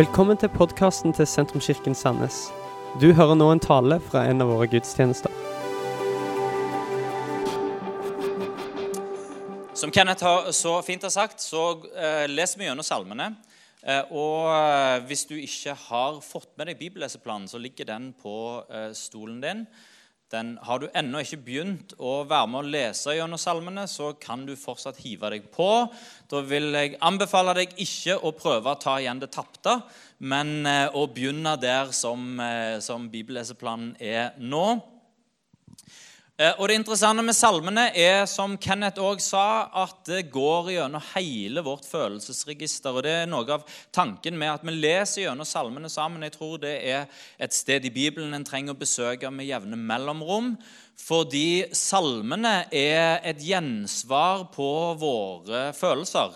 Velkommen til podkasten til Sentrumskirken Sandnes. Du hører nå en tale fra en av våre gudstjenester. Som Kenneth har så fint har sagt, så eh, leser vi gjennom salmene. Eh, og eh, hvis du ikke har fått med deg bibelleseplanen, så ligger den på eh, stolen din. Den, har du ennå ikke begynt å være med å lese gjennom salmene, så kan du fortsatt hive deg på. Da vil jeg anbefale deg ikke å prøve å ta igjen det tapte, men eh, å begynne der som, eh, som bibelleseplanen er nå. Eh, og Det interessante med salmene er, som Kenneth også sa, at det går gjennom hele vårt følelsesregister. og Det er noe av tanken med at vi leser gjennom salmene sammen. Jeg tror det er et sted i Bibelen en trenger å besøke med jevne mellomrom. Fordi salmene er et gjensvar på våre følelser.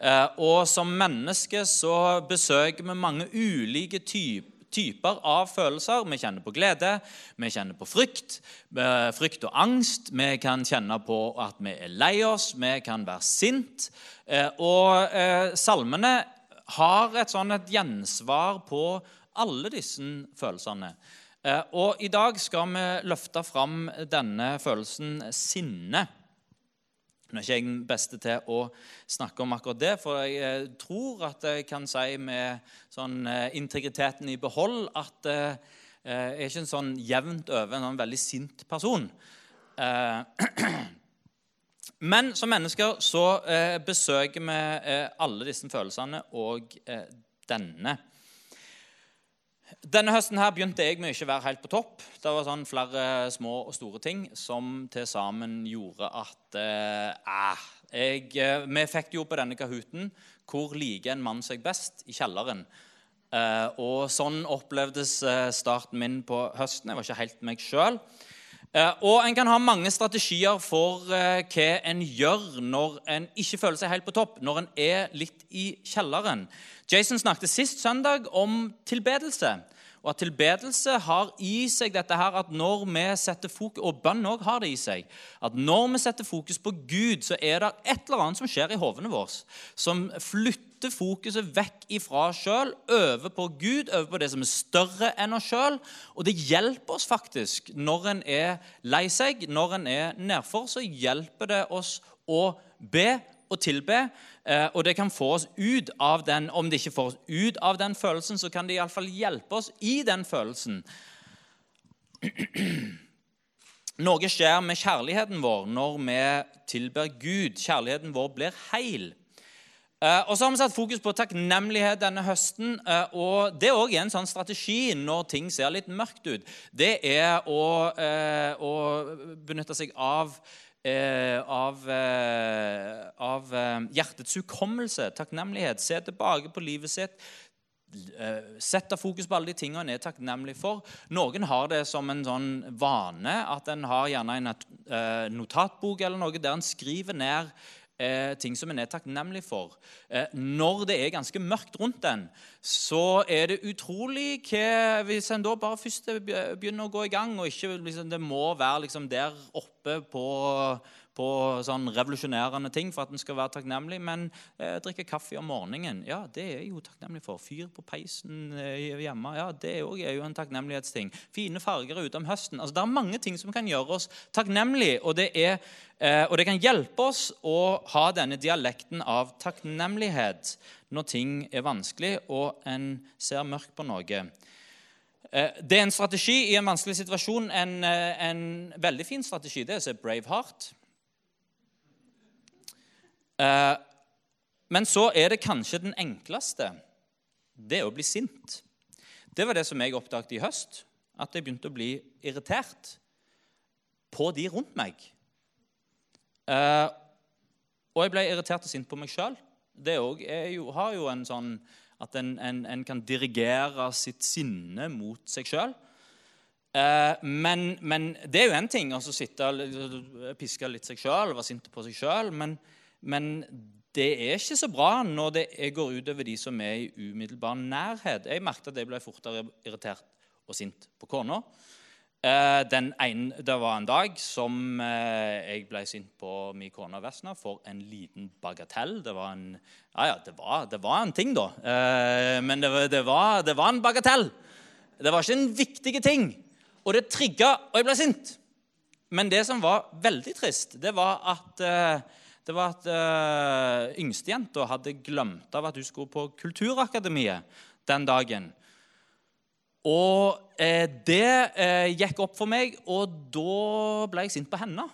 Eh, og som mennesker så besøker vi mange ulike typer typer av følelser. Vi kjenner på glede, vi kjenner på frykt, eh, frykt og angst. Vi kan kjenne på at vi er lei oss, vi kan være sint. Eh, og eh, salmene har et sånn et gjensvar på alle disse følelsene. Og i dag skal vi løfte fram denne følelsen sinne. Nå er ikke jeg den beste til å snakke om akkurat det, for jeg eh, tror at jeg kan si med sånn eh, integriteten i behold at eh, jeg er ikke en sånn jevnt over en sånn veldig sint person. Men som mennesker så besøker vi alle disse følelsene og denne. Denne høsten her begynte jeg med å ikke være helt på topp. Det var sånn flere små og store ting som til sammen gjorde at eh, jeg, eh, Vi fikk jo på denne Kahooten 'Hvor liker en mann seg best?' i kjelleren. Eh, og sånn opplevdes eh, starten min på høsten. Jeg var ikke helt meg sjøl. Eh, og en kan ha mange strategier for eh, hva en gjør når en ikke føler seg helt på topp, når en er litt i kjelleren. Jason snakket sist søndag om tilbedelse. Og at tilbedelse har i seg dette her at når vi setter fokus Og bønn òg har det i seg. At når vi setter fokus på Gud, så er det et eller annet som skjer i hovene våre. Som flytter fokuset vekk ifra oss sjøl, over på Gud, over på det som er større enn oss sjøl. Og det hjelper oss faktisk når en er lei seg, når en er nedfor, så hjelper det oss å be og tilbe. Eh, og det kan få oss ut av den. Om det ikke får oss ut av den følelsen, så kan det iallfall hjelpe oss i den følelsen. Noe skjer med kjærligheten vår når vi tilber Gud. Kjærligheten vår blir heil. Eh, og så har vi satt fokus på takknemlighet denne høsten. Eh, og Det er òg en sånn strategi når ting ser litt mørkt ut. Det er å, å benytte seg av Eh, av, eh, av eh, hjertets hukommelse, takknemlighet. Se tilbake på livet sitt. Sette fokus på alle de tingene en er takknemlig for. Noen har det som en sånn vane at en har gjerne en notatbok eller noe der en skriver ned eh, ting som en er takknemlig for. Eh, når det er ganske mørkt rundt den, så er det utrolig hva Hvis en da bare først begynner å gå i gang, og ikke liksom, det må være liksom, der oppe på på sånn revolusjonerende ting for at en skal være takknemlig. Men eh, drikke kaffe om morgenen, ja, det er jo takknemlig for. Fyr på peisen eh, hjemme, ja, det er jo en takknemlighetsting. Fine farger ute om høsten. altså Det er mange ting som kan gjøre oss takknemlige. Og det, er, eh, og det kan hjelpe oss å ha denne dialekten av takknemlighet når ting er vanskelig og en ser mørkt på noe. Eh, det er en strategi i en vanskelig situasjon. En, eh, en veldig fin strategi det er å se Braveheart. Eh, men så er det kanskje den enkleste. Det er å bli sint. Det var det som jeg oppdaget i høst. At jeg begynte å bli irritert på de rundt meg. Eh, og jeg ble irritert og sint på meg sjøl. Det òg har jo en sånn at en, en, en, kan dirigere sitt sinne mot seg sjøl. Eh, men, men, det er jo én ting å sitte og piske litt seg sjøl være sint på seg sjøl. Men, men det er ikke så bra når det går utover de som er i umiddelbar nærhet. Jeg merket at jeg ble fortere irritert og sint på kona. Eh, det var en dag som eh, jeg ble sint på min kone Vesna for en liten bagatell. Det var en, ja, ja, det var, det var en ting, da. Eh, men det, det, var, det, var, en bagatell. Det var ikke en viktig ting. Og det trigga, og jeg ble sint. Men det som var veldig trist, det var at, det var at uh, yngstejenta hadde glemt av at hun skulle på Kulturakademiet den dagen. Og uh, det uh, gikk opp for meg, og da ble jeg sint på henne.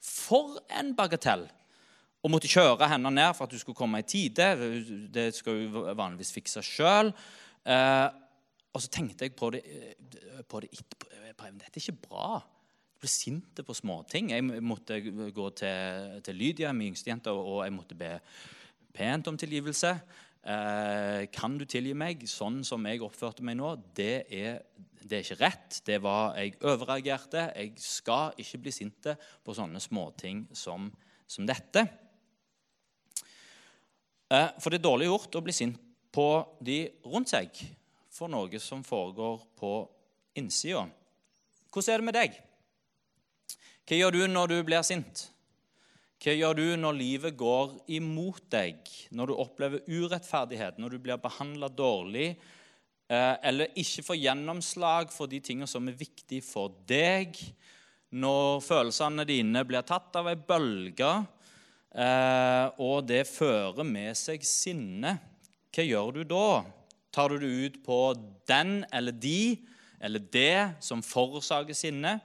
For en bagatell! Og måtte kjøre henne ned for at hun skulle komme i tide. Det skal hun vanligvis fikse sjøl. Uh, og så tenkte jeg på det, eh, på det etterpå. Dette er ikke bra. Ble sinte på småting. Jeg måtte gå til, til Lydia, min yngste jente, og jeg måtte be pent om tilgivelse. Eh, kan du tilgi meg sånn som jeg oppførte meg nå? Det er, det er ikke rett. Det var, Jeg overreagerte. Jeg skal ikke bli sinte på sånne småting som, som dette. Eh, for det er dårlig gjort å bli sint på de rundt seg for noe som foregår på innsida. Hvordan er det med deg? Hva gjør du når du blir sint? Hva gjør du når livet går imot deg, når du opplever urettferdighet, når du blir behandla dårlig, eh, eller ikke får gjennomslag for de tingene som er viktige for deg, når følelsene dine blir tatt av ei bølge, eh, og det fører med seg sinne? Hva gjør du da? Tar du det ut på den eller de eller det som forårsaker sinne?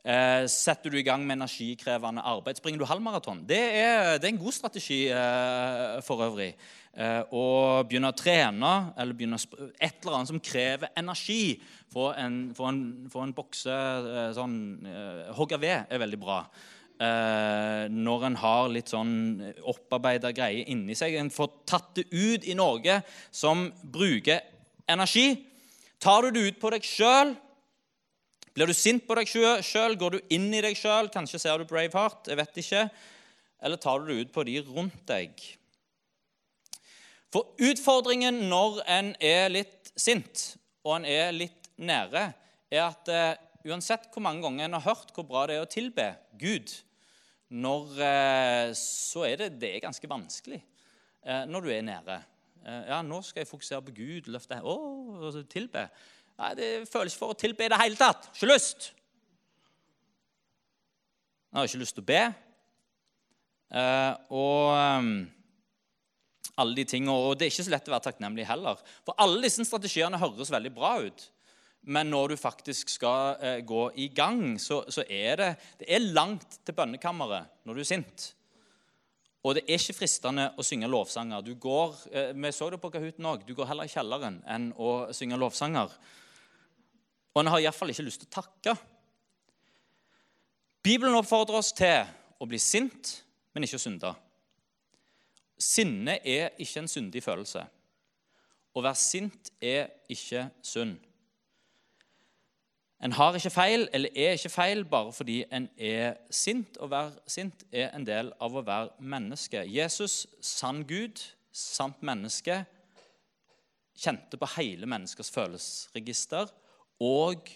Eh, setter du i gang med energikrevende arbeid, springer du halvmaraton. Det, det, er en god strategi eh, for øvrig. Eh, å begynne å trene eller begynne å et eller annet som krever energi. Få en, for en, for en bokse eh, sånn eh, Hogge ved er veldig bra. Eh, når en har litt sånn opparbeida greier inni seg. En får tatt det ut i Norge som bruker energi. Tar du det ut på deg sjøl blir du sint på deg sjøl? Går du inn i deg sjøl? Kanskje ser du Braveheart? Jeg vet ikke. Eller tar du det ut på de rundt deg? For utfordringen når en er litt sint, og en er litt nære, er at uh, uansett hvor mange ganger en har hørt hvor bra det er å tilbe Gud, når, uh, så er det, det er ganske vanskelig uh, når du er nære. ja, nå skal jeg fokusere på Gud, løfte Å, tilbe. Nei, Det føles for å tilbe i det hele tatt. Ikke lyst. Jeg har ikke lyst til å be. Uh, og um, alle de tingene, og Det er ikke så lett å være takknemlig heller. For alle disse strategiene høres veldig bra ut. Men når du faktisk skal uh, gå i gang, så, så, er det, det er langt til bønnekammeret når du er sint. Og det er ikke fristende å synge lovsanger. Du går, vi så det på Kahooten òg. Du går heller i kjelleren enn å synge lovsanger. Og en har iallfall ikke lyst til å takke. Bibelen oppfordrer oss til å bli sint, men ikke å synde. Sinne er ikke en syndig følelse. Å være sint er ikke synd. En har ikke feil eller er ikke feil bare fordi en er sint. Å være sint er en del av å være menneske. Jesus, sann Gud, sant menneske, kjente på hele menneskers følelsesregister og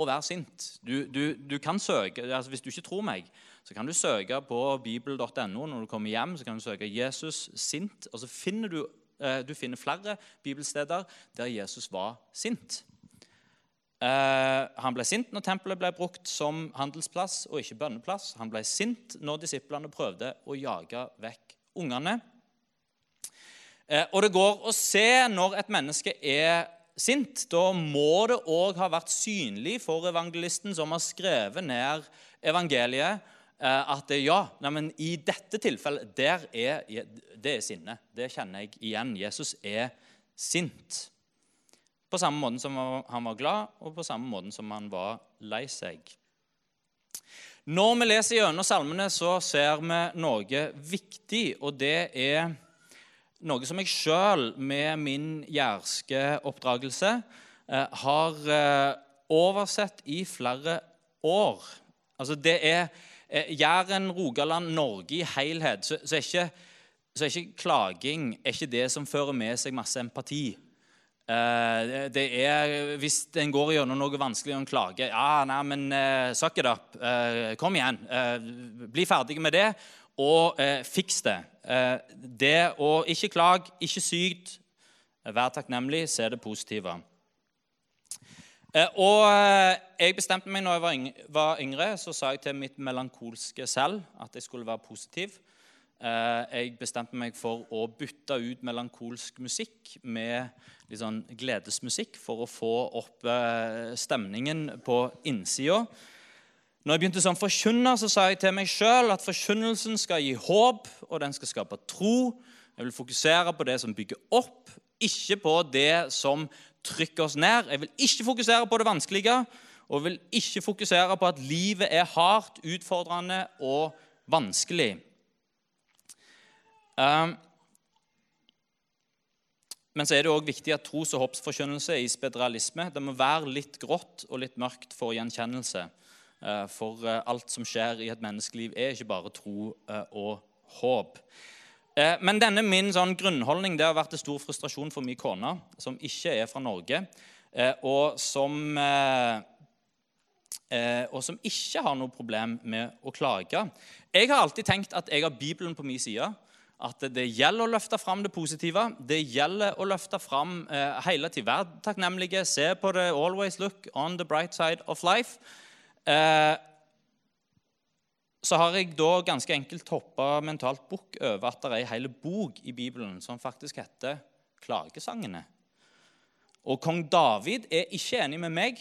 å være sint. Du, du, du kan søke, altså Hvis du ikke tror meg, så kan du søke på bibel.no. Når du kommer hjem, så kan du søke 'Jesus sint', og så finner du, eh, du finner flere bibelsteder der Jesus var sint. Eh, han ble sint når tempelet ble brukt som handelsplass og ikke bønneplass. Han ble sint når disiplene prøvde å jage vekk ungene. Eh, og det går å se når et menneske er sint, da må det òg ha vært synlig for evangelisten som har skrevet ned evangeliet, eh, at ja, nei, i dette tilfellet der er, det er sinne. Det kjenner jeg igjen. Jesus er sint. På samme måte som han var glad, og på samme måte som han var lei seg. Når vi leser gjennom salmene, så ser vi noe viktig, og det er noe som jeg sjøl, med min jærske oppdragelse, eh, har eh, oversett i flere år. Altså det er eh, Jæren, Rogaland, Norge i helhet, så, så, er ikke, så er ikke klaging er ikke det som fører med seg masse empati. Det er, Hvis en går gjennom noe vanskelig og en klager ja, nei, men uh, Suck it up. Uh, kom igjen. Uh, bli ferdig med det, og eh, fiks det. det å ikke klage, ikke sykt, vær takknemlig, se det positive. og jeg bestemte meg når jeg var yngre, var yngre, så sa jeg til mitt melankolske selv at jeg skulle være positiv. jeg bestemte meg for å bytte ut melankolsk musikk med sånn gledesmusikk for å få opp eh, stemningen på innsida. Når jeg begynte som forkynner, så sa jeg til meg sjøl at forkynnelsen skal gi håp, og den skal skape tro. Jeg vil fokusere på det som bygger opp, ikke på det som trykker oss ned. Jeg vil ikke fokusere på det vanskelige, og vil ikke fokusere på at livet er hardt, utfordrende og vanskelig. Um, men så er det òg viktig at tros- og håpsforkynnelse er i realisme. Det må være litt grått og litt mørkt for gjenkjennelse. Eh, for eh, alt som skjer i et menneskeliv, er ikke bare tro eh, og håp. Men denne min sånn grunnholdning det har vært til stor frustrasjon for min kone, som ikke er fra Norge, og som, og som ikke har noe problem med å klage. Jeg har alltid tenkt at jeg har Bibelen på min side at det gjelder å løfte fram det positive. Det gjelder å løfte fram hele tiden. Vær takknemlige. Se på det. Always look on the bright side of life. Eh, så har jeg da ganske enkelt hoppa mentalt bukk over at det er ei hel bok i Bibelen som faktisk heter Klagesangene. Og kong David er ikke enig med meg.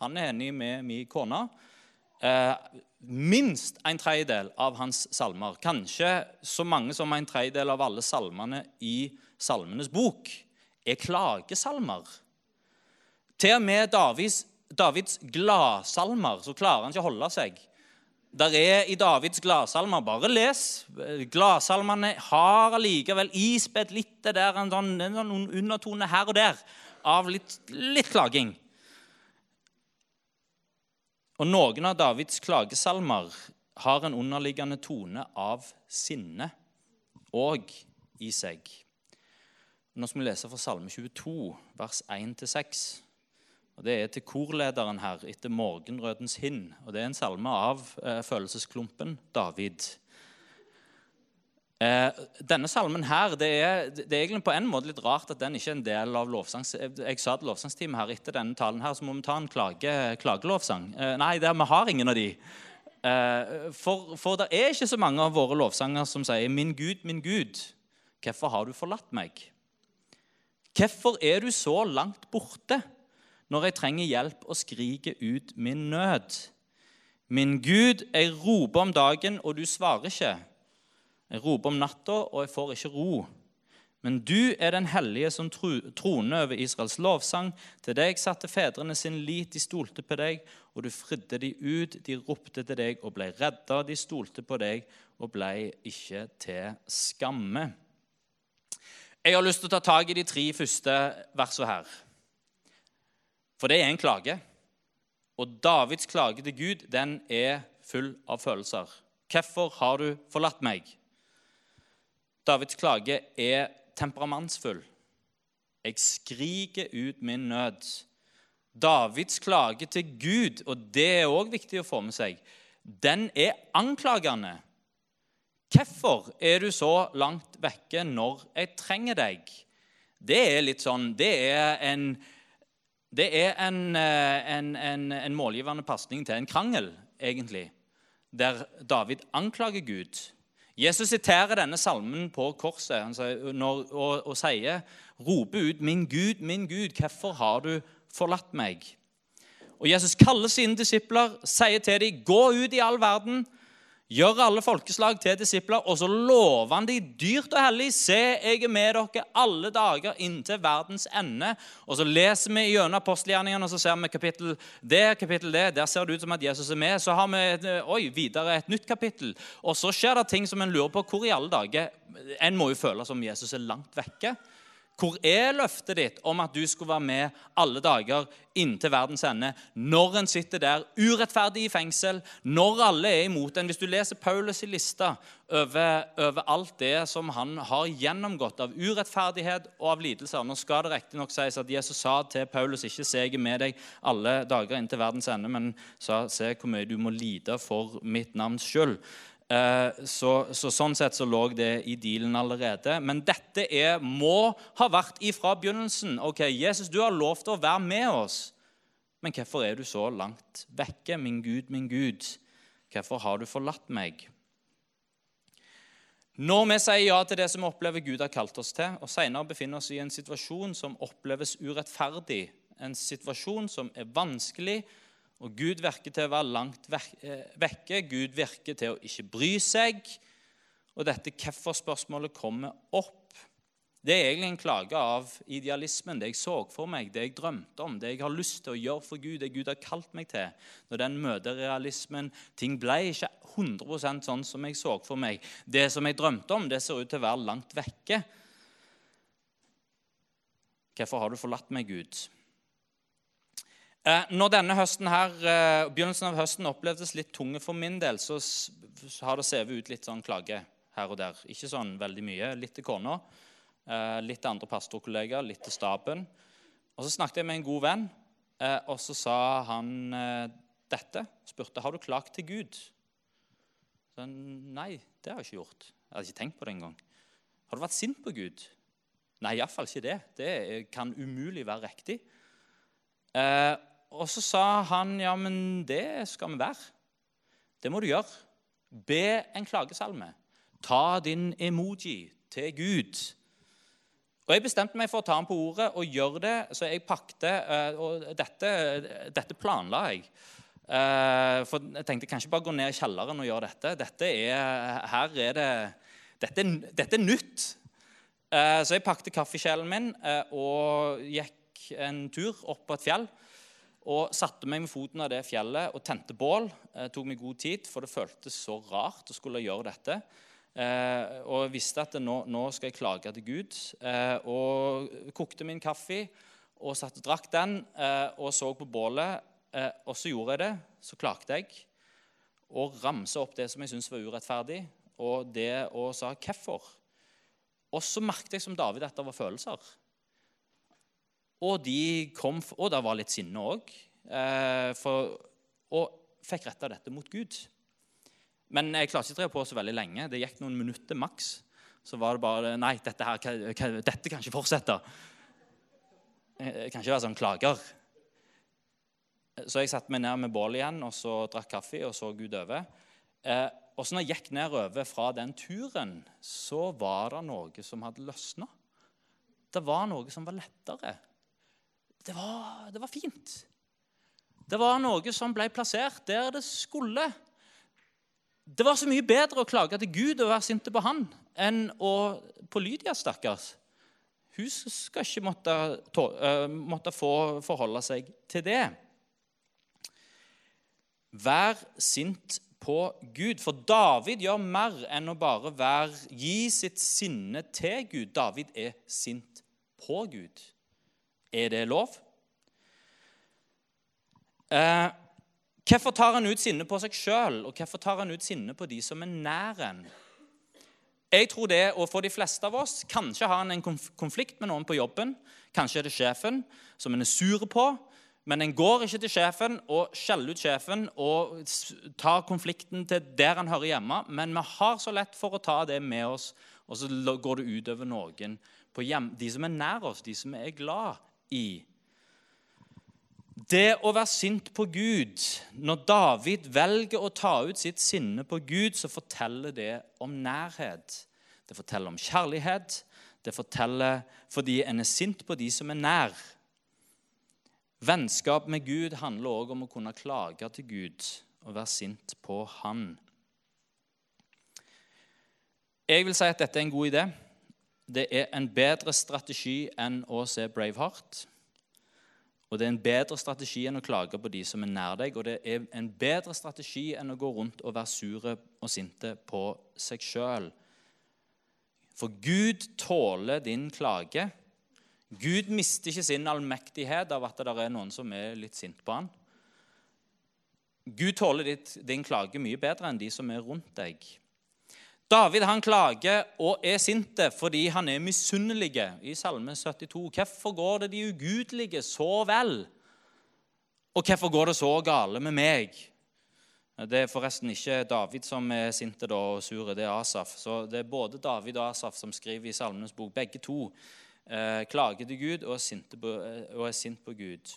Han er enig med min kone. Eh, minst en tredjedel av hans salmer, kanskje så mange som en tredjedel av alle salmene i Salmenes bok, er klagesalmer. Til og med Davids, Davids gladsalmer så klarer han ikke å holde seg. Der er i Davids gladsalmer Bare les. Gladsalmene har allikevel ispedd litt det der, en sånn, noen sånn undertone her og der av litt, litt klaging. Og noen av Davids klagesalmer har en underliggende tone av sinne òg i seg. Nå skal vi lese fra Salme 22, vers 1-6. Og Det er til korlederen her etter morgenrødens hinn. Og Det er en salme av eh, følelsesklumpen David. Eh, denne salmen her, det er, det er, egentlig på en måte litt rart at den ikke er en del av lovsangs... Jeg sa til lovsangsteamet her etter denne talen her, så må vi ta en klage, klagelovsang. Eh, nei, det, vi har ingen av de. Eh, for, for det er ikke så mange av våre lovsanger som sier 'Min Gud, min Gud, hvorfor har du forlatt meg?' Hvorfor er du så langt borte når jeg trenger hjelp og skriker ut min nød? Min Gud, jeg roper om dagen, og du svarer ikke. Jeg roper om natta, og jeg får ikke ro. Men du er den hellige som troner over Israels lovsang. Til deg satte fedrene sin lit, de stolte på deg, og du fridde de ut. De ropte til deg og ble redda, de stolte på deg og ble ikke til skamme. Jeg har lyst til å ta tak i de tre første versene her. For det er en klage. Og Davids klage til Gud den er full av følelser. Hvorfor har du forlatt meg? Davids klage er temperamentsfull. Jeg skriker ut min nød. Davids klage til Gud, og det er òg viktig å få med seg, den er anklagende. Hvorfor er du så langt vekke når jeg trenger deg? Det er litt sånn Det er en, det er en, eh, en, en, en målgivende pasning til en krangel, egentlig, der David anklager Gud. Jesus siterer denne salmen på korset sier, når, og, og, sier, 'Rope ut, 'Min Gud, min Gud, hvorfor har du forlatt meg?' Og Jesus kaller sine disipler, sier til dem, 'Gå ut i all verden Gjør alle folkeslag til disipler, og så lover han de dyrt og hellig. Se, jeg er med dere alle dager inntil verdens ende. Og så leser vi gjennom apostelgjerningene, og så ser vi kapittel det, kapittel det. Der ser det ut som at Jesus er med. Så har vi oi, videre et nytt kapittel. Og så skjer det ting som en lurer på. Hvor i alle dager En må jo føle som Jesus er langt vekke. Hvor er løftet ditt om at du skulle være med alle dager inntil verdens ende? Når en sitter der urettferdig i fengsel, når alle er imot en. Hvis du leser Paulus' i lista over, over, alt det som han har gjennomgått av urettferdighet og av lidelser Nå skal det riktignok sies at Jesus sa til Paulus ikke se jeg er med deg alle dager inntil verdens ende, men sa se hvor mye du må lide for mitt navns skyld. Eh, så, så, Sånn sett så lå det i dealen allerede. Men dette er, må ha vært ifra begynnelsen. Ok, Jesus, du har lovt å være med oss. Men hvorfor er du så langt vekke, min Gud, min Gud? Hvorfor har du forlatt meg? Når vi sier ja til det som vi opplever Gud har kalt oss til, og senere befinner oss i en situasjon som oppleves urettferdig, en situasjon som er vanskelig, og Gud virker til å være langt eh, vekke. Gud virker til å ikke bry seg. Og dette hvorfor-spørsmålet kommer opp. Det er egentlig en klage av idealismen, det jeg så for meg, det jeg drømte om, det jeg har lyst til å gjøre for Gud, det Gud har kalt meg til. Når den møter realismen Ting ble ikke 100% sånn som jeg så for meg. Det som jeg drømte om, det ser ut til å være langt vekke. Hvorfor har du forlatt meg, Gud? Eh, når denne høsten her, eh, begynnelsen av høsten opplevdes litt tunge for min del, så har det sevet ut litt sånn klage her og der. Ikke sånn veldig mye. Litt til kona, eh, litt til andre pastorkollegaer, litt til staben. Og Så snakket jeg med en god venn, og så sa han dette. Spurte har du klagt til Gud. Så, Nei, det har jeg ikke gjort. Jeg hadde ikke tenkt på det engang. Har du vært sint på Gud? Nei, iallfall ikke det. Det kan umulig være riktig. Eh, og så sa han ja, men det skal vi være. Det må du gjøre. Be en klagesalme. Ta din emoji til Gud. Og Jeg bestemte meg for å ta ham på ordet og gjøre det, så jeg pakte eh, Og dette, dette planla jeg. Eh, for jeg tenkte kanskje bare gå ned i kjelleren og gjøre dette. Dette er, her er det, dette, dette er nytt. Eh, så jeg pakte kaffekjelen min og gikk en tur opp på et fjell og satte meg med foten av det fjellet og tente bål. Det tok meg god tid, for det føltes så rart å skulle gjøre dette. Eh, og jeg visste at nå, nå, skal jeg klage til Gud. Eh, og kokte min kaffe og satt og drakk den eh, og så på bålet. Eh, og så gjorde jeg det. Så klagde jeg og ramsa opp det som jeg syntes var urettferdig, og det og sa hvorfor. Og så merket jeg som David at det var følelser. Og, de kom, og det var litt sinne òg. Eh, og fikk retta dette mot Gud. Men jeg klarte ikke å på så veldig lenge. Det gikk noen minutter maks. Så var det bare Nei, dette, her, dette kan ikke fortsette. Jeg kan ikke være sånn klager. Så jeg satte meg ned med bålet igjen og så drakk kaffe og så Gud over. Eh, og så når jeg gikk nedover fra den turen, så var det noe som hadde løsna. Det var noe som var lettere det var, det var fint. Det var noe som ble plassert der det skulle. Det var så mye bedre å klage til Gud og være sinte på han enn å, på Lydia, stakkars. Hun skal ikke måtte, uh, måtte få forholde seg til det. Vær sint på Gud. For David gjør mer enn å bare være, gi sitt sinne til Gud. David er sint på Gud. Er det lov? Eh, hvorfor tar han ut sinne på seg sjøl, og hvorfor tar han ut sinne på de som er nær en? Jeg tror det, og For de fleste av oss kanskje har han en konflikt med noen på jobben. Kanskje er det sjefen som en er sur på. Men en går ikke til sjefen og skjeller ut sjefen og tar konflikten til der han hører hjemme. Men vi har så lett for å ta det med oss, og så går det utover noen. På hjem, de som er nær oss, de som er glad i. Det å være sint på Gud Når David velger å ta ut sitt sinne på Gud, så forteller det om nærhet. Det forteller om kjærlighet. Det forteller fordi en er sint på de som er nær. Vennskap med Gud handler også om å kunne klage til Gud og være sint på Han. Jeg vil si at dette er en god idé. Det er en bedre strategi enn å se Braveheart. Og det er en bedre strategi enn å klage på de som er nær deg. Og det er en bedre strategi enn å gå rundt og være sure og sinte på seg sjøl. For Gud tåler din klage Gud mister ikke sin allmektighet av at det er noen som er litt sint på han. Gud tåler din klage mye bedre enn de som er rundt deg. David han klager og er sinte fordi han er misunnelig i Salme 72. Hvorfor går det de ugudelige så vel? Og hvorfor går det så gale med meg? Det er forresten ikke David som er sinte og sure, det er Asaf. Så det er både David og Asaf som skriver i Salmenes bok. Begge to eh, klager til Gud og er, på, eh, og er sint på Gud.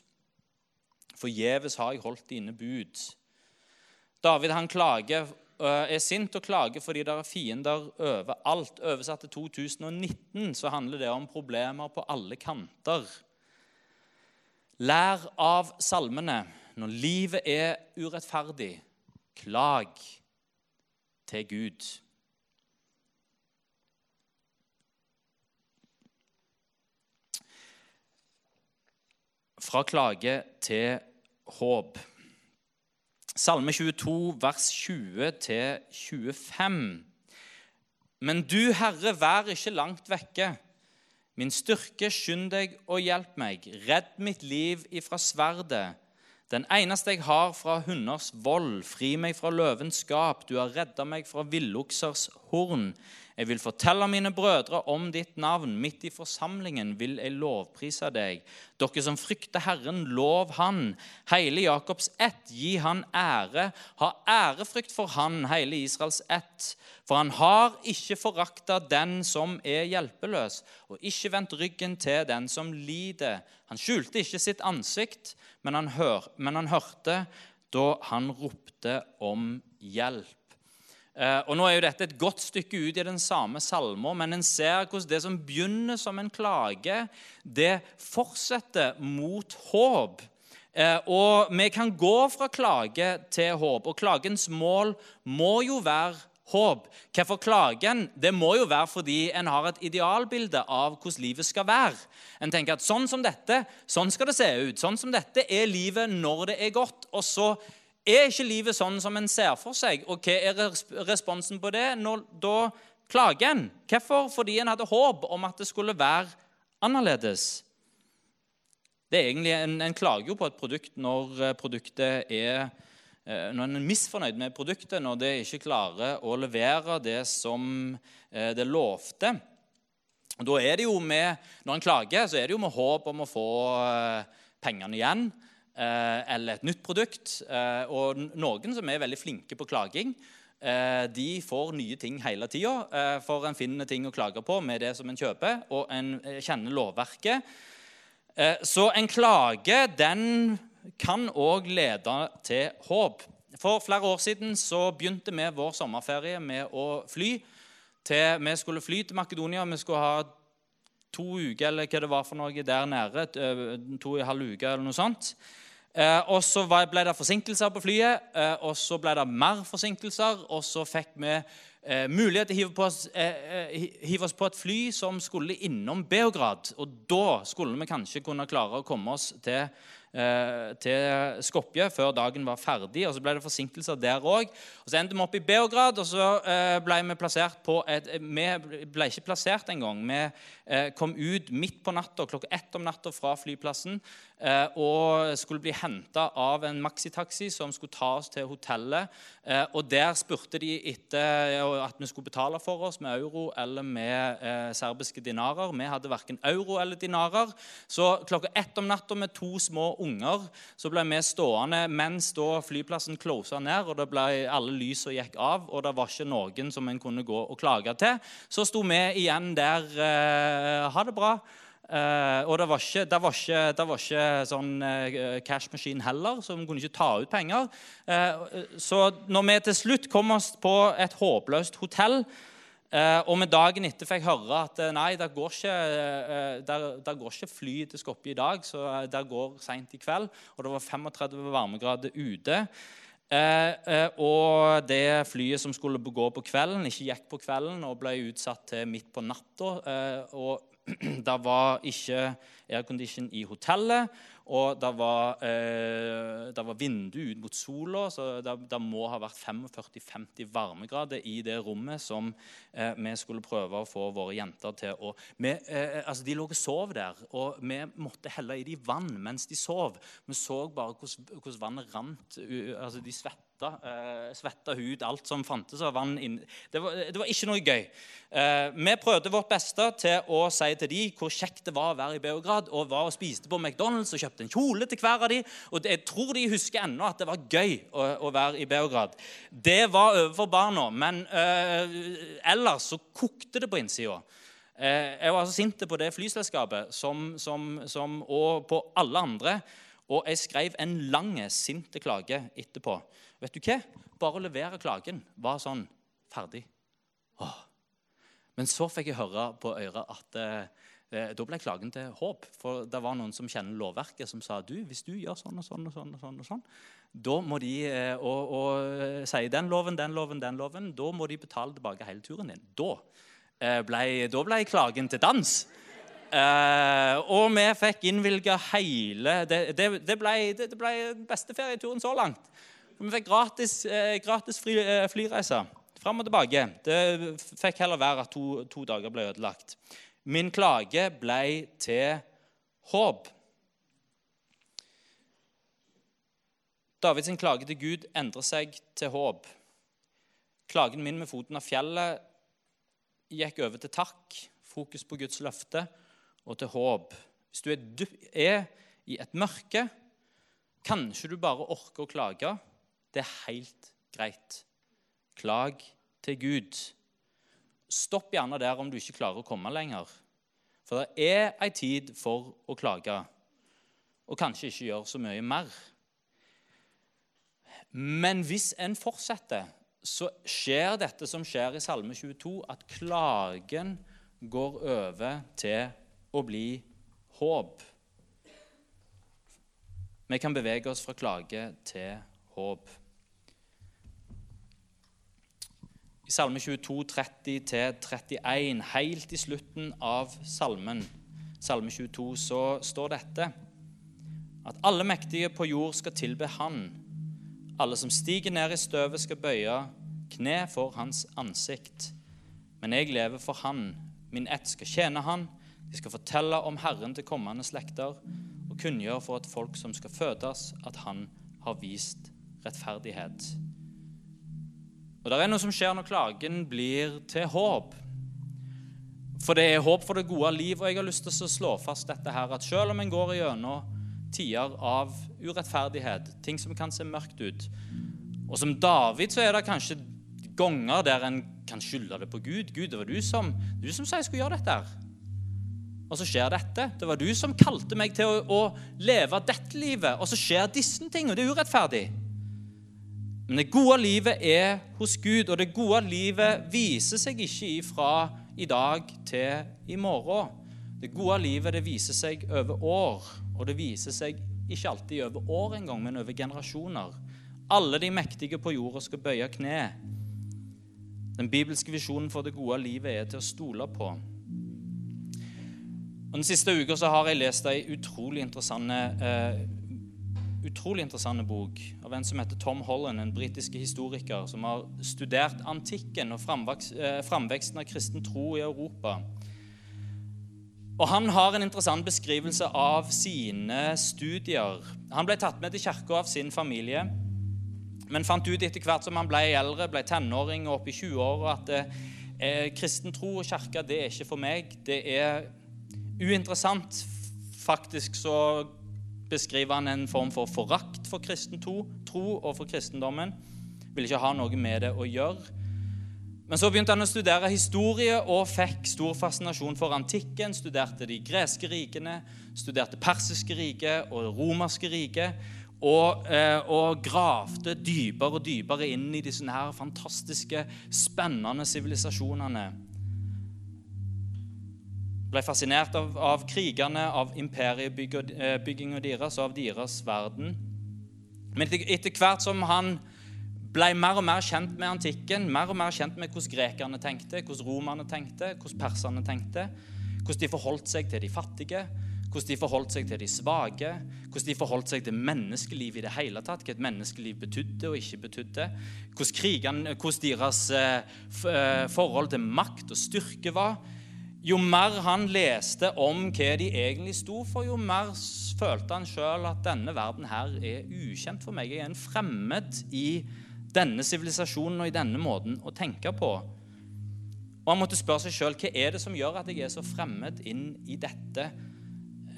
Forgjeves har jeg holdt dine bud. David han klager er sint og klager fordi det er fiender overalt. Oversatt til 2019 så handler det om problemer på alle kanter. Lær av salmene. Når livet er urettferdig, klag til Gud. Fra klage til håp. Salme 22, vers 20-25. Men du, Herre, vær ikke langt vekke. Min styrke, skynd deg og hjelp meg. Redd mitt liv ifra sverdet. Den eneste jeg har fra hunders vold. Fri meg fra løvens skap. Du har redda meg fra villoksers horn. Jeg vil fortelle mine brødre om ditt navn. Midt i forsamlingen vil jeg lovprise deg. Dere som frykter Herren, lov Han. Hele Jakobs ett, gi Han ære. Ha ærefrykt for Han, hele Israels ett. For han har ikke forakta den som er hjelpeløs, og ikke vendt ryggen til den som lider. Han skjulte ikke sitt ansikt, men han, hør, men han hørte da han ropte om hjelp. Eh, og Nå er jo dette et godt stykke ut i den samme salmen, men en ser hvordan det som begynner som en klage, det fortsetter mot håp. Eh, og vi kan gå fra klage til håp, og klagens mål må jo være håp. Hvorfor klagen? Det må jo være fordi en har et idealbilde av hvordan livet skal være. En tenker at sånn som dette, sånn skal det se ut. Sånn som dette er livet når det er godt. Og så er ikke livet sånn som en ser for seg? Og hva er responsen på det? Når, da klager en. Hvorfor? Fordi en hadde håp om at det skulle være annerledes. Det er egentlig, En, en klager jo på et produkt når eh, produktet er eh, når en er misfornøyd med produktet, når det ikke klarer å levere det som eh, det lovte. Da er det jo med, Når en klager, så er det jo med håp om å få pengene igjen. Eh, eller et nytt produkt. Eh, og noen som er veldig flinke på klaging, eh, de får nye ting hele tida. For en finner ting å klage på med det som en kjøper, og en kjenner lovverket. Så en klage den kan òg lede til håp. For flere år siden så begynte vi vår sommerferie med å fly. Til, vi skulle fly til Makedonia. Vi skulle ha to uker eller hva det var for noe der nede. To og en halv uke eller noe sånt. Eh, og Så ble det forsinkelser på flyet, eh, og så ble det mer forsinkelser. Og så fikk vi eh, mulighet til å hive, oss, hive oss på et fly som skulle innom Beograd. Og da skulle vi kanskje kunne klare å komme oss til til Skopje før dagen var ferdig. og Så ble det forsinkelser der òg. Så endte vi opp i Beograd, og så ble vi plassert på et Vi ble ikke plassert engang. Vi kom ut midt på natta, klokka ett om natta fra flyplassen og skulle bli henta av en maxitaxi som skulle ta oss til hotellet. Og Der spurte de etter at vi skulle betale for oss med euro eller med serbiske dinarer. Vi hadde verken euro eller dinarer. Så klokka ett om natta med to små unger, så ble vi stående mens da flyplassen closa ned, og det ble, alle lysene gikk av, og det var ikke noen som en kunne gå og klage til. Så sto vi igjen der. Eh, ha det bra. Uh, og det var, ikke, det, var ikke, det var ikke, sånn uh, cashmaskin heller, så vi kunne ikke ta ut penger. Uh, så når vi til slutt kom oss på et håpløst hotell, Eh, og med dagen etter fikk høre at eh, nei, det går ikke, eh, der, der går ikke fly til Skopje i dag, så det går seint i kveld. Og det var 35 varmegrader ute. og det flyet som skulle gå på kvelden, ikke gikk på kvelden og ble utsatt til midt på natta. og det var ikke aircondition i hotellet. Og det var, eh, var vindu ut mot sola, så det, det må ha vært 45-50 varmegrader i det rommet som eh, vi skulle prøve å få våre jenter til å vi, eh, altså De lå og sov der, og vi måtte helle i dem vann mens de sov. Vi så bare hvordan, vannet rant. altså De svetta svetta, eh, svetta hud, alt som fantes av vann. Inn. Det det var ikke noe gøy. Eh, vi prøvde vårt beste til å si til dem hvor kjekt det var å være i Beograd, og var og spiste på McDonald's og kjøpte en kjole til hver av de, Og jeg tror de husker ennå at det var gøy å, å, være i Beograd. Det var overfor barna, men øh, ellers så kokte det på innsida. Eh, jeg var så sint på det flyselskapet som, som, som, og på alle andre. Og jeg skrev en lang, sint klage etterpå. Vet du hva? Bare å levere klagen var sånn ferdig. Åh. Men så fikk jeg høre på øret at eh, da ble klagen til håp. For det var noen som kjenner lovverket, som sa du, hvis du gjør sånn og sånn og sånn, og sånn, og sånn da må de eh, og, og eh, si den loven, den loven, den loven. Da må de betale tilbake hele turen din. Da eh, ble, da ble klagen til dans. Uh, og vi fikk innvilga hele Det, det, det ble, det, ble den beste ferieturen så langt. Vi fikk gratis, uh, gratis fly, uh, flyreiser fram og tilbake. Det fikk heller være at to, to dager ble ødelagt. Min klage ble til håp. Davids klage til Gud endrer seg til håp. Klagen min med foten av fjellet gikk over til takk, fokus på Guds løfte, og til håp. Hvis du er i et mørke, kanskje du bare orker å klage. Det er helt greit. Klag til Gud. Stopp gjerne der om du ikke klarer å komme lenger. For det er ei tid for å klage, og kanskje ikke gjøre så mye mer. Men hvis en fortsetter, så skjer dette som skjer i Salme 22, at klagen går over til å bli håp. Vi kan bevege oss fra klage til håp. I Salme 22, 30-31, helt i slutten av salmen, Salme 22, så står dette at alle mektige på jord skal tilbe Han. Alle som stiger ned i støvet, skal bøye kne for Hans ansikt. Men jeg lever for Han. Min ett skal tjene Han. De skal fortelle om Herren til kommende slekter og kunngjøre for et folk som skal fødes, at Han har vist rettferdighet. Og det er noe som skjer når klagen blir til håp. For det er håp for det gode liv, og jeg har lyst til å slå fast dette her, at selv om en går gjennom tider av urettferdighet, ting som kan se mørkt ut Og som David så er det kanskje ganger der en kan skylde det på Gud. Gud, det var du som, du som sa jeg skulle gjøre dette. her. Og så skjer dette. Det var du som kalte meg til å, å leve dette livet. Og så skjer disse ting, og det er urettferdig. Men det gode livet er hos Gud, og det gode livet viser seg ikke ifra i dag til i morgen. Det gode livet det viser seg over år, og det viser seg ikke alltid over år engang, men over generasjoner. Alle de mektige på jorda skal bøye kne. Den bibelske visjonen for det gode livet er til å stole på. Og Den siste uka har jeg lest ei utrolig interessant eh, utrolig interessant bok av en som heter Tom Holland, en britisk historiker som har studert antikken og eh, framveksten av kristen tro i Europa. Og Han har en interessant beskrivelse av sine studier. Han ble tatt med til kirka av sin familie, men fant ut etter hvert som han ble eldre, ble tenåring og opp i 20-åra, at eh, kristen tro og kirke det er ikke for meg. Det er uinteressant. Faktisk så beskriver han en form for forakt for kristen tro, og for kristendommen. Ville ikke ha noe med det å gjøre. Men så begynte han å studere historie og fikk stor fascinasjon for antikken. Studerte de greske rikene, studerte persiske riket og det romerske riket. Og, eh, og gravde dypere og dypere inn i disse her fantastiske, spennende sivilisasjonene ble fascinert av, av krigene, av imperiebygginga eh, deres og av deres verden. Men etter, etter, hvert som han ble mer og mer kjent med antikken, mer og mer kjent med hvordan grekerne tenkte, hvordan romerne tenkte, hvordan perserne tenkte, hvordan de forholdt seg til de fattige, hvordan de forholdt seg til de svake, hvordan de forholdt seg til menneskeliv i det hele tatt, hva et menneskeliv betydde og ikke betydde, hvordan, krigene, hvordan deres eh, eh, forhold til makt og styrke var. Jo mer han leste om hva de egentlig sto for, jo mer følte han sjøl at denne verden her er ukjent for meg. Jeg er en fremmed i denne sivilisasjonen og i denne måten å tenke på. Og han måtte spørre seg sjøl hva er det som gjør at jeg er så fremmed inn i dette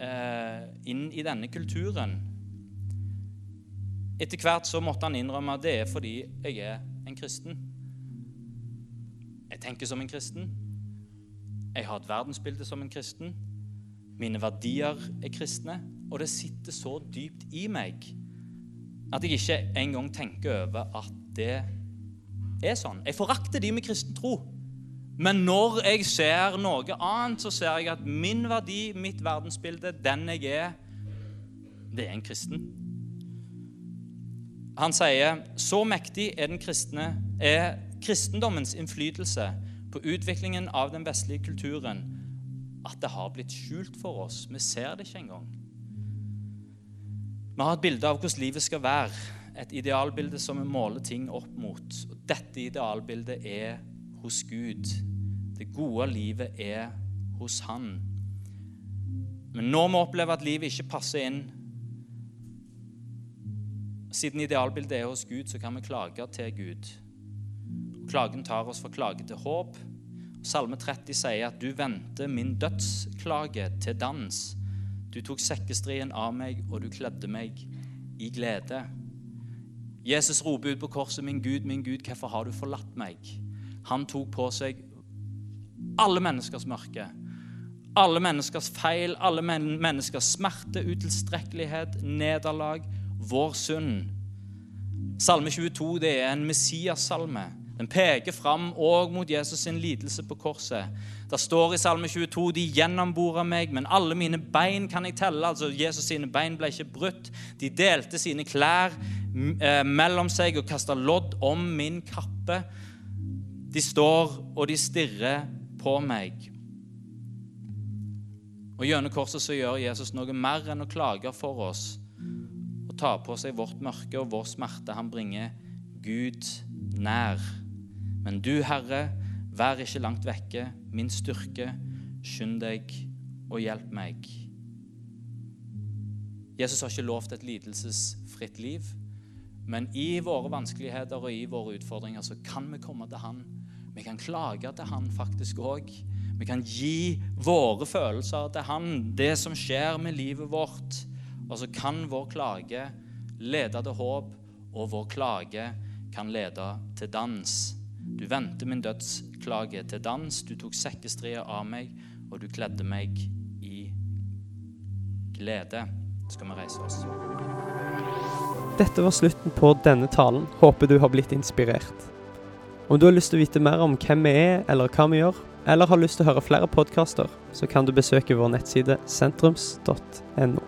Eh, inn i denne kulturen. Etter hvert så måtte han innrømme at det er fordi jeg er en kristen. Jeg tenker som en kristen. Jeg har et verdensbilde som en kristen. Mine verdier er kristne. Og det sitter så dypt i meg at jeg ikke engang tenker over at det er sånn. Jeg forakter de med kristen tro. Men når jeg ser noe annet, så ser jeg at min verdi, mitt verdensbilde, den jeg er, det er en kristen. Han sier så mektig er, kristne, er kristendommens innflytelse på utviklingen av den vestlige kulturen at det har blitt skjult for oss. Vi ser det ikke engang. Vi har et bilde av hvordan livet skal være, et idealbilde som vi måler ting opp mot. Og dette idealbildet er hos Gud. Det gode livet er hos Han. Men når vi opplever at livet ikke passer inn Siden idealbildet er hos Gud, så kan vi klage til Gud. Klagen tar oss fra klage til håp. Salme 30 sier at 'du vendte min dødsklage til dans'. Du tok sekkestrien av meg, og du kledde meg i glede. Jesus roper ut på korset, 'Min Gud, min Gud, hvorfor har du forlatt meg?' Han tok på seg alle menneskers mørke. Alle menneskers feil, alle men menneskers smerte, utilstrekkelighet, nederlag, vår synd. Salme 22 det er en Messias-salme. Den peker fram òg mot Jesus sin lidelse på korset. Det står i Salme 22 de gjennomborer meg, men alle mine bein kan jeg telle. Altså Jesus sine bein ble ikke brutt. De delte sine klær eh, mellom seg og kasta lodd om min kappe. De står og de stirrer på meg. Og Gjennom korset så gjør Jesus noe mer enn å klage for oss og ta på seg vårt mørke og vår smerte. Han bringer Gud nær. Men du, Herre, vær ikke langt vekke, min styrke. Skynd deg og hjelp meg. Jesus har ikke lovt et lidelsesfritt liv, men i våre vanskeligheter og i våre utfordringer så kan vi komme til Han vi kan klage til han faktisk òg. Vi kan gi våre følelser til han, det som skjer med livet vårt. Og så kan vår klage lede til håp, og vår klage kan lede til dans. Du vendte min dødsklage til dans. Du tok sekkestria av meg, og du kledde meg i glede. Skal vi reise oss. Dette var slutten på denne talen. Håper du har blitt inspirert. Om du har lyst til å vite mer om hvem vi er, eller hva vi gjør, eller har lyst til å høre flere podkaster, så kan du besøke vår nettside sentrums.no.